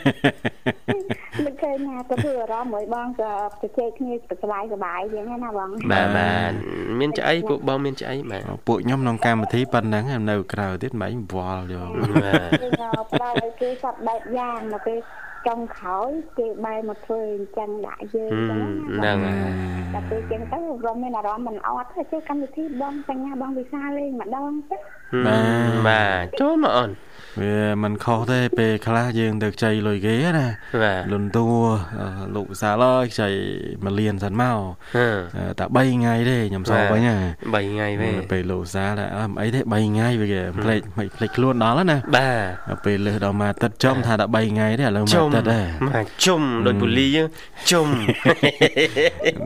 មិនឃើញណាទៅធ្វើអារម្មណ៍មួយបងក៏ទៅជែកគ្នាទៅស្បាយសប្បាយអញ្ចឹងណាបងបាទបាទមានឆ្អីពួកបងមានឆ្អីបាទពួកខ្ញុំក្នុងកម្មវិធីប៉ុណ្ណឹងនៅក្រៅទៀតមិនវល់យកបាទគេមកផ្ដល់ឲ្យគេសពបែបយ៉ាងមកពេលចុងក្រោយគេបែរមកធ្វើអញ្ចឹងដាក់យើងអញ្ចឹងណាហ្នឹងហើយដល់ពេលអញ្ចឹងទៅរំមានអារម្មណ៍មិនអត់ទេចេះកម្មវិធីបងបញ្ញាបងវិសាលេងម្ដងទៅបាទចូលមកអូន វាមិនខុសទេពេលខ្លះយើងទៅខ្ចីលុយគេណាបាទលុនតួអឺលោកវិសាលអើយខ្ចីមួយលានសិនមកហឺអឺតែ3ថ្ងៃទេខ្ញុំសងវិញណា3ថ្ងៃវិញពេលលោកវិសាលថាអើមិនអីទេ3ថ្ងៃវាគេផ្លេចមិនផ្លេចខ្លួនដល់ហើយណាបាទដល់ពេលលើសដល់មកទឹកចំថាតែ3ថ្ងៃទេឥឡូវមកជុំទឹកទេមកជុំដូចពូលីយើងជុំ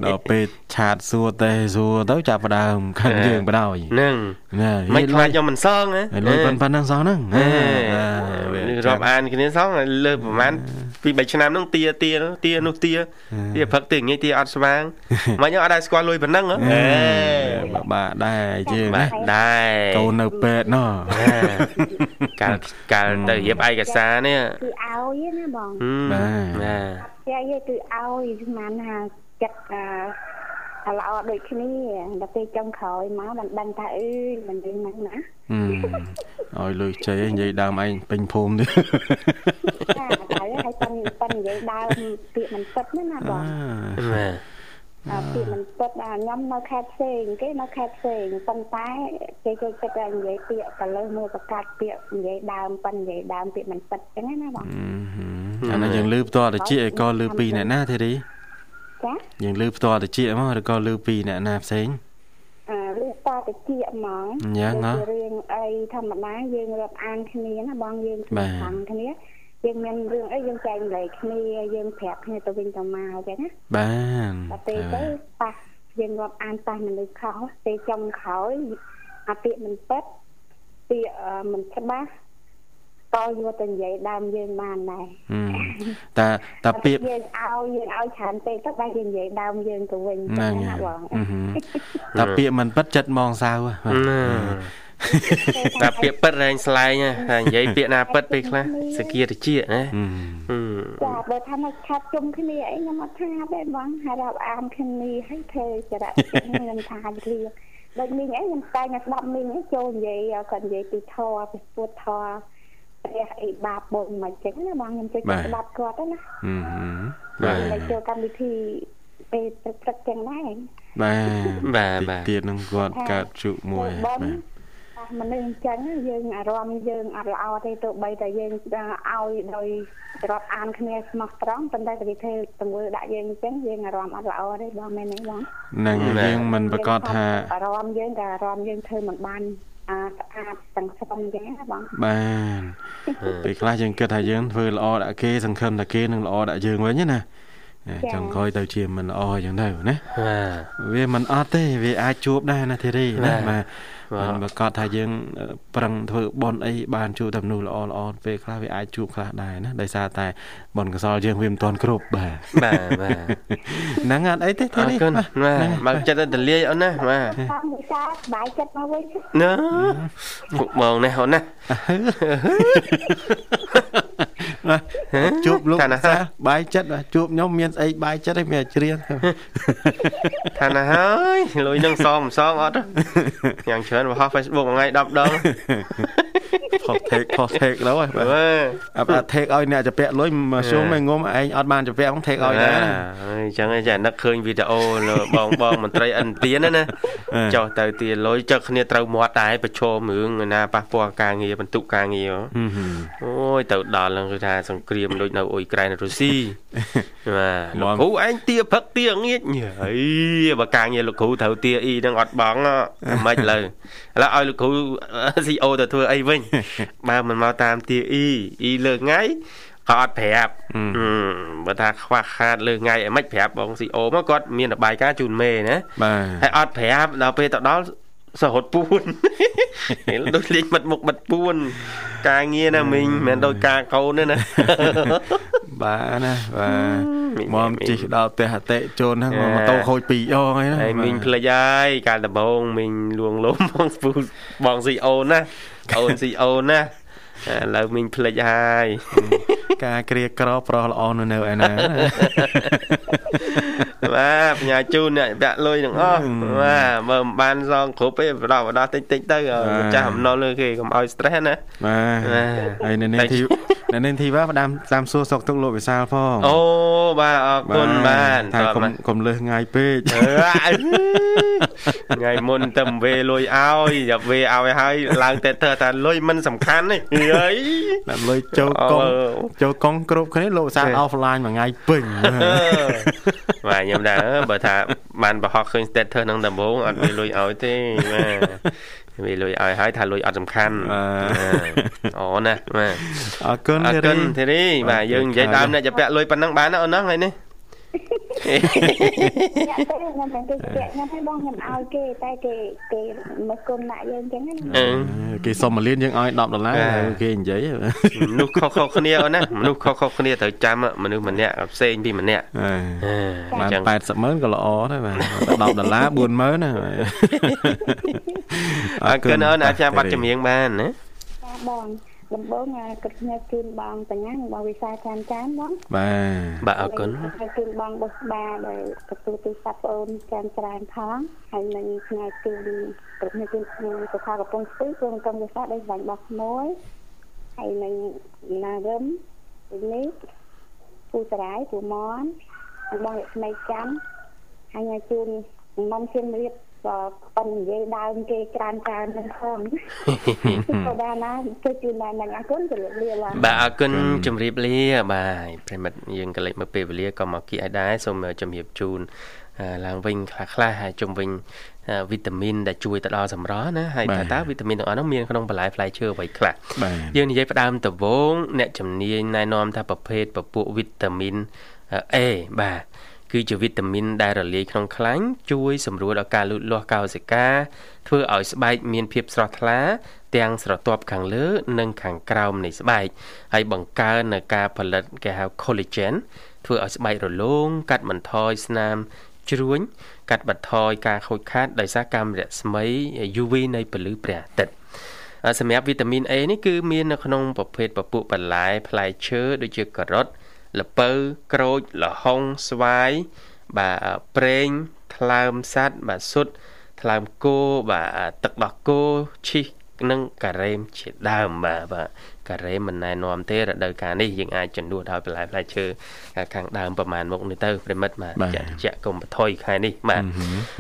ដល់ពេលឆាតសួរទេសួរទៅចាប់ផ្ដើមខាងយើងបដ ாய் ហ្នឹងណាមិនខ្លាចខ្ញុំមិនសងណាហើយលុយប៉ុណ្ប៉ុណ្ណឹងសោះហ្នឹងអេវារាប់អានគ្នាសងលើប្រហែលពី3ឆ្នាំហ្នឹងទាទានោះទានោះទាទាព្រឹកទាងាយទាអត់ស្វាងមកខ្ញុំអត់ដែរស្គាល់លុយប៉ុណ្ណឹងហ៎អេបាក់បាក់ដែរយើងបាណាទដែរកូននៅពេទ្យណោះកាលកាលទៅរៀបឯកសារនេះគឺឲ្យណាបងបាទផ្ទះយើងគឺឲ្យស្មានថាចិត្តអឺល្អដូចគ្នាដល់ពេលចុងក្រោយមកបានដឹងថាអឺមិនដឹងហ្នឹងណាហឹម ឲ្យលុយចេនិយាយដើមឯងពេញភូមិទៀតចាហើយហើយប៉ិនប៉ិននិយាយដើមពាក្យមិនពិតណាណាបងបាទអាពាក្យមិនពិតអាខ្ញុំនៅខេត្តផ្សេងគេនៅខេត្តផ្សេងប៉ុន្តែគេគេគិតថានិយាយពាក្យក៏លើមើលប្រកាសពាក្យនិយាយដើមប៉ិននិយាយដើមពាក្យមិនពិតចឹងណាបងអានេះយើងលឺផ្ទាល់តិចឯក៏លឺពីអ្នកណាទេរីចាយើងលឺផ្ទាល់តិចមកឬក៏លឺពីអ្នកណាផ្សេងអឺលឺ តតិចហ្មងយ៉ាងហ៎ដូចជារឿងអីធម្មតាយើងរាប់អានគ្នាណាបងយើងបាទខាងគ្នាយើងមានរឿងអីយើងចែករំលែកគ្នាយើងប្រាប់គ្នាទៅវិញទៅមកអញ្ចឹងណាបានដល់ពេលទៅប៉ះយើងរាប់អានប៉ះមនុស្សខុសពេលចុងក្រោយអាពាក្យមិនពិតពាក្យអឺមិនច្បាស់ ក៏យកទៅនិយាយដើមយើងបានដែរហឹមតាតាពាក្យយើងឲ្យយើងឲ្យច្រើនពេកទៅបែរជានិយាយដើមយើងទៅវិញហ្នឹងណាហើយបងហឹមតាពាក្យមិនពិតចិត្តមកសៅហ៎តែពាក្យពិតរែងស្លែងតែនិយាយពាក្យណាពិតពេលខ្លះសគាតិចណាហឹមចាបើថាមកខាត់ជុំគ្នាអីខ្ញុំអត់ថាទេបងហើយរាប់អានគ្នាឲ្យធ្វើចរិតខ្ញុំថាលៀកដូចមីងអីខ្ញុំតែងតែស្ដាប់មីងអីចូលនិយាយគាត់និយាយពីធម៌ពីពុទ្ធធម៌ ព្រះអីបាបបុណ្យមិនចឹងណាបងខ្ញុំចូលស្ដាប់គាត់ណាហឹមបាទតែចូលកម្មវិធីពេលព្រឹកចឹងដែរបាទបាទបាទទៀតនឹងគាត់កើតជក់មួយបបាទនមនុស្សអញ្ចឹងយើងអារម្មណ៍យើងអត់ល្អទេទោះបីតែយើងឲ្យដោយរាប់អានគ្នាស្មោះត្រង់ប៉ុន្តែតែគេធ្វើទង្វើដាក់យើងអញ្ចឹងយើងអារម្មណ៍អត់ល្អទេបងមែនទេបងនឹងយើងមិនប្រកាសថាអារម្មណ៍យើងតែអារម្មណ៍យើងធ្វើមិនបាន អាស្អាតទាំងស្រុងអញ្ចឹងណាបងបានពេលខ្លះយើងគិតថាយើងធ្វើល្អដាក់គេសង្ឃឹមថាគេនឹងល្អដាក់យើងវិញណាចចង់ក្រោយទៅជាមិនល្អអញ្ចឹងទៅណាបាទវាមិនអត់ទេវាអាចជួបដែរណាធីរីណាបាទបាទ មិនប្រកាសថាយើងអឺប្រឹងធ្វើបន់អីបានជួបតែមនុស្សល្អល្អពេលខ្លះវាអាចជួបខ្លះដែរណាដោយសារតែបនកសលយើងវាមិនទាន់គ្រប់បាទបាទបាទហ្នឹងអត់អីទេអធីររីគុណបាទបាទបើកចិត្តទៅលាយអូនណាបាទតាមវិសាសប្បាយចិត្តមកវិញណាពុកបងនេះអូនណាបាទ ជួបលោកថាណាសាបាយចិត្តបាទជួបខ្ញុំមានស្អីបាយចិត្តឯងមានតែច្រៀងថាណាហើយលុយនឹងសងមិនសងអត់ទេយ៉ាងច្រើនបោះ Facebook មួយថ្ងៃ10ដង ផុស take ផុស take ទៅហើយបាទបាទអត់ take ឲ្យអ្នកចាពាក់លុយមកជុំឯងងុំឯងអត់បានចាពាក់ផង take ឲ្យដែរណាអញ្ចឹងឯងចានឹកឃើញវីដេអូលើបងបងមន្ត្រីឥណ្ឌាណាណាអឺចុះទៅទាលុយចឹកគ្នាត្រូវមាត់ដែរប្រឈមរឿងណាប៉ះពាល់ការងារបន្ទុកការងារហឹមហឹមអូយទៅដល់ហ្នឹងគឺថាសង្គ្រាមដូចនៅអ៊ុយក្រែនរុស្ស៊ីបាទលោកមកគ្រូឯងទាផឹកទាងាចហីបើការងារលោកគ្រូត្រូវទាអ៊ីហ្នឹងអត់បងហ៎មិនលើ ឥឡូវឲ្យលោកគ្រូ CEO ទៅធ្វើអីវិញបើមិនមកតាមទាអ៊ីអ៊ីលើកថ្ងៃក៏អត់ប្រាប់ហឹមបើថាខ្វះខាតលើកថ្ងៃអីមិនប្រាប់បង CEO មកគាត់មានរបាយការណ៍ជូនមេណាបាទហើយអត់ប្រាប់ដល់ពេលទៅដល់ សហត់ពួនដូចលេងមិត្តមុខមិត្តពួន ការងារណាមីងមិនមែនដូចការកូនទេណាបាទណាបាទមីងមកមីងជិះដល់ផ្ទះអតិជនហ្នឹងអឺម៉ូតូខូច2យ៉ងហើយណាហើយមីងភ្លេចហើយកាលដំបូងមីងលួងលោមបងស្ពូបងស៊ីអូនណាអូនស៊ីអូនណាឥឡូវមីងភ្លេចហើយ ការគ្រាក្រប្រុសល្អនៅនៅឯណាបាទបញ្ញាជូនអ្នកបាក់លុយទាំងអស់បាទបើមិនបានសងគ្រប់ទេបដោះបដោះតិចតិចទៅឲ្យម្ចាស់អំណុលលើគេកុំឲ្យ stress ណាបាទបាទហើយនៅនេះធីនៅនេះធីវ៉ាផ្ដាំតាមសួរសុកទុកលោកវិសាលផងអូបាទអរគុណបាទថាតកុំមកកុំលើសងាយពេកអឺថ្ងៃមុនទៅវេលុយឲ្យយ៉ាប់វេឲ្យហើយឡើងតែធ្វើថាលុយមិនសំខាន់ទេអើយដាក់លុយចូលកុងអឺចូលកុងគ្រប់គ្នាលោកវិសាលទេ offline មួយថ្ងៃពេញបាទខ្ញុំដែរបើថាបានប្រហោះឃើញ status ហ្នឹងដំបូងអត់មានលុយឲ្យទេបាទវាលុយឲ្យហើយថាលុយអត់សំខាន់អូណាបាទអរគុណអរធីគុរីណធីរីបាទយើងនិយាយដើមអ្នកจะពាក់លុយប៉ុណ្ណឹងបានណាអូនណាថ្ងៃនេះ អ្នកទៅខ្ញុំតែគេពាក់ខ្ញុំឲ្យបងខ្ញុំឲ្យគេតែគេគេមកគុំដាក់យើងអញ្ចឹងណាអឺគេសុំមួយលានយើងឲ្យ10ដុល្លារបាទហើយគេនិយាយមនុស្សខុសៗគ្នាអូនណាមនុស្សខុសៗគ្នាត្រូវចាំមនុស្សម្នាក់ផ្សេងពីម្នាក់អឺអឺបានអញ្ចឹង80ម៉ឺនក៏ល្អដែរបាទ10ដុល្លារ4ម៉ឺនណាអរគុណអូនអាចចាំបាត់ចម្រៀងបានណាចាបង ដំបូងអាគិតខ្ញុំជូនបងបញ្ញានិងបងវិសាចានចានបងបាទបាទអរគុណហើយជូនបងបុស្បាដែលទទួលទូរស័ព្ទបងអូនចានច្រើនផងហើយនឹងថ្ងៃជូនគ្រប់ខ្ញុំជូនខ្ញុំសុខាកំពុងស្ពឺក្រុមកម្មវិសាដែលស្វែងបោះមួយហើយនឹងណារឹមនេះពូសរាយពូមនហើយបងរស្មីច័ន្ទហើយញ៉ាជូនមុំជៀនរៀប ក៏ប៉ុននិយាយដើមគេក្រានក្រាននឹងផងក៏បានណាជួយជូនបានណាអរគុណជម្រាបលាបងបាទអរគុណជម្រាបលាបាទប្រិមិត្តយើងក៏លេចមកពេលវេលាក៏មកគីឲ្យដែរសូមជម្រាបជូនអឺឡើងវិញខ្លះខ្លះហើយជុំវិញអឺវីតាមីនដែលជួយទៅដល់សម្រស់ណាហើយតើតើវីតាមីនទាំងអស់នោះមានក្នុងបន្លែផ្លែឈើអ្វីខ្លះបាទយើងនិយាយផ្ដើមដំបូងអ្នកជំនាញណែនាំថាប្រភេទពពួកវីតាមីន A បាទ គឺជាវីតាមីនដែលរលាយក្នុងខ្លាញ់ជួយសម្រួលដល់ការលូតលាស់កោសិកាធ្វើឲ្យស្បែកមានភាពស្រស់ថ្លា ទាំងស្រទាប់ខាងលើ និងខាងក្រោមនៃស្បែកហើយបង្កើននៅការផលិតគេហៅ collagen ធ្វើឲ្យស្បែករលោងកាត់បន្ថយស្នាមជ្រួញកាត់បន្ថយការខូចខាតដោយសារកាំរស្មី UV នៃពន្លឺព្រះអាទិត្យអ่าសម្រាប់វីតាមីន A នេះគឺមាននៅក្នុងប្រភេទពពួកបន្លែផ្លែឈើដូចជាការ៉ុត ល្ពៅក្រូចល្ហុងស្វាយបាទប្រេងថ្លើមសัตว์បាទស៊ុតថ្លើមគោបាទទឹកដោះគោឈីសនិងការ៉េមជាដើមបាទបាទការ៉េមមិនណែនាំទេរដូវកាលនេះយើងអាចចំនួនដោយបន្លែផ្លែឈើខាងដើមប្រមាណមុខនេះទៅប្រិមិត្តបាទចាក់ចាក់កុំបន្ថយខែនេះបាទ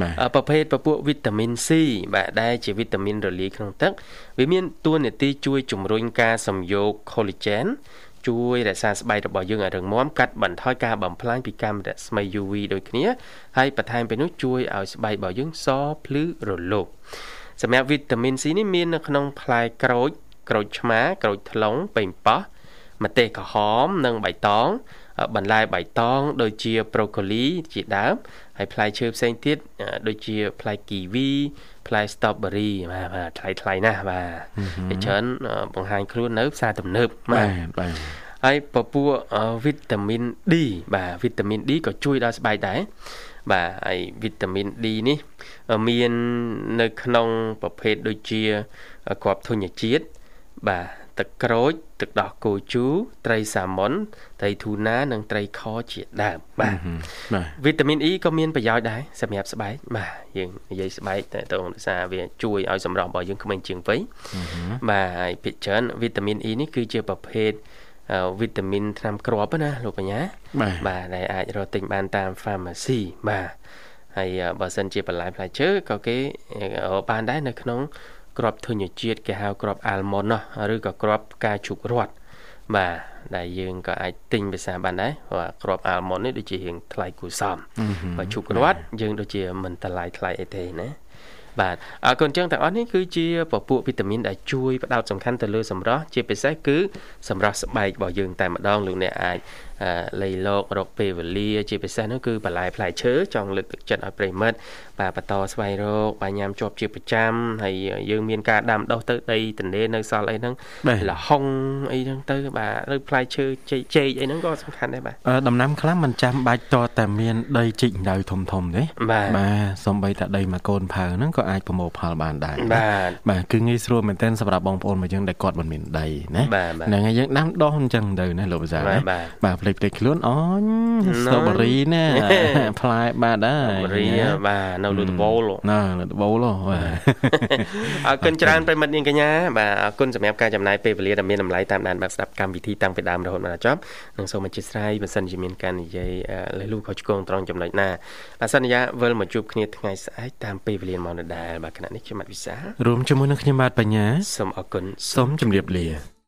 បាទអឺប្រភេទពពួកវីតាមីន C បាទដែលជាវីតាមីនរលាយក្នុងទឹកវាមានតួនាទីជួយជំរុញការសំយោគ collagen ជួយរក្សាស្បែករបស់យើងឲ្យរឹងមាំកាត់បន្ថយការបំផ្លាញពីកាំរស្មី UV ដូចគ្នាហើយបន្ថែមពីនោះជួយឲ្យស្បែករបស់យើងសភ្លឺរលោងសម្រាប់វីតាមីន C នេះមាននៅក្នុងផ្លែក្រូចក្រូចឆ្មាក្រូចថ្លុងប៉េងប៉ោះម្ទេសក្រហមនិងបៃតងបន្លែបៃតង ដូចជា broccoli ជាដើមហើយផ្លែឈើផ្សេងទៀតដូចជាផ្លែគីវី ផ្លែ strawberry បាទបាទថ្លៃថ្លៃណាស់បាទជាច្រើនបង្ហាញខ្លួននៅផ្សារទំនើបបាទបាទហើយពពួកវីតាមីន D បាទវីតាមីន D ក៏ជួយដល់ស្បែកដែរបាទហើយវីតាមីន D នេះមាននៅក្នុងប្រភេទដូចជាគ្រាប់ធញ្ញជាតិបាទ ទឹកក្រូច ទឹកដោះគោជូរត្រីសាម៉ុនត្រីធូណានិងត្រីខជាដើមបាទវីតាមីន E ក៏មានប្រយោជន៍ដែរសម្រាប់ស្បែកបាទយើងនិយាយស្បែកតែតោះដោយសារវាជួយឲ្យសម្រស់របស់យើងក្មេងជាងវ័យបាទហើយភាគច្រើនវីតាមីន E នេះគឺជាប្រភេទវីតាមីនថ្នាំគ្រាប់ណាលោកបញ្ញាបាទដែលអាចរកទិញបានតាម pharmacy បាទហើយបើសិនជាបន្លែផ្លែឈើក៏គេបានដែរនៅក្នុង គ្រាប់ធញ្ញជាតិគេហៅគ្រាប់អាល់ម៉ុនណោះឬក៏គ្រាប់ផ្កាឈូករ័ត្នបាទដែលយើងក៏អាចទិញភាសាបានដែរបាទគ្រាប់អាល់ម៉ុននេះដូចជារៀងថ្លៃគួរសមបើឈូករ័ត្នយើងដូចជាមិនតម្លៃថ្លៃអីទេណាបាទអរគុណចឹងទាំងអស់នេះគឺជាពពួកវីតាមីនដែលជួយផ្ដោតសំខាន់ទៅលើសម្រស់ជាពិសេសគឺសម្រស់ស្បែករបស់យើងតែម្ដងលោកអ្នកអាចលៃលោករកពេលវេលាជាពិសេសនោះគឺបន្លែផ្លែឈើចង់លើកទឹកចិត្តឲ្យប្រិមិត្តបាទបន្តស្វែងរកបាទញ៉ាំជាប់ជាប្រចាំហើយយើងមានការដាំដុះទៅដីទន្លេនៅសល់អីហ្នឹងលហុងអីហ្នឹងទៅបាទឬផ្លែឈើចេកចេកអីហ្នឹងក៏សំខាន់ដែរបាទដំណាំខ្លះมันចាំបាច់តតែមានដីជីកដៅធំធំទេបាទសំបីតែដីមួយកូនផៅហ្នឹងក៏អាចប្រមូលផលបានដែរបាទបាទគឺងាយស្រួលមែនទែនសម្រាប់បងប្អូនរបស់យើងដែលគាត់មិនមានដីណាហ្នឹងហើយយើងដាំដុះអញ្ចឹងទៅណាលោកវិសាណាបាទភ្លេចភ្លេចខ្លួនអូញស្នូបរីណាផ្លែបាទដែររីបាទនៅលើដបូលណាលើដបូលបាទអរគុណច្រើនប្រិមិត្តនាងកញ្ញាបាទអរគុណសម្រាប់ការចំណាយពេលវេលាដ៏មានតម្លៃតាមដានបាក់ស្ដាប់កម្មវិធីតាំងពីដើមរហូតមកដល់ចប់និងសូមអធិស្ឋានបើសិនជាមានការនិយាយលេះលូខុសឆ្គងត្រង់ចំណុចណាបាទសន្យាវិលមកជួបគ្នាថ្ងៃស្អែកតាមពេលវេលាមកដដែលបាទគណៈនេះខ្ញុំបាទវិសារួមជាមួយនឹងខ្ញុំបាទបញ្ញាសូមអរគុណសូមជម្រាបលា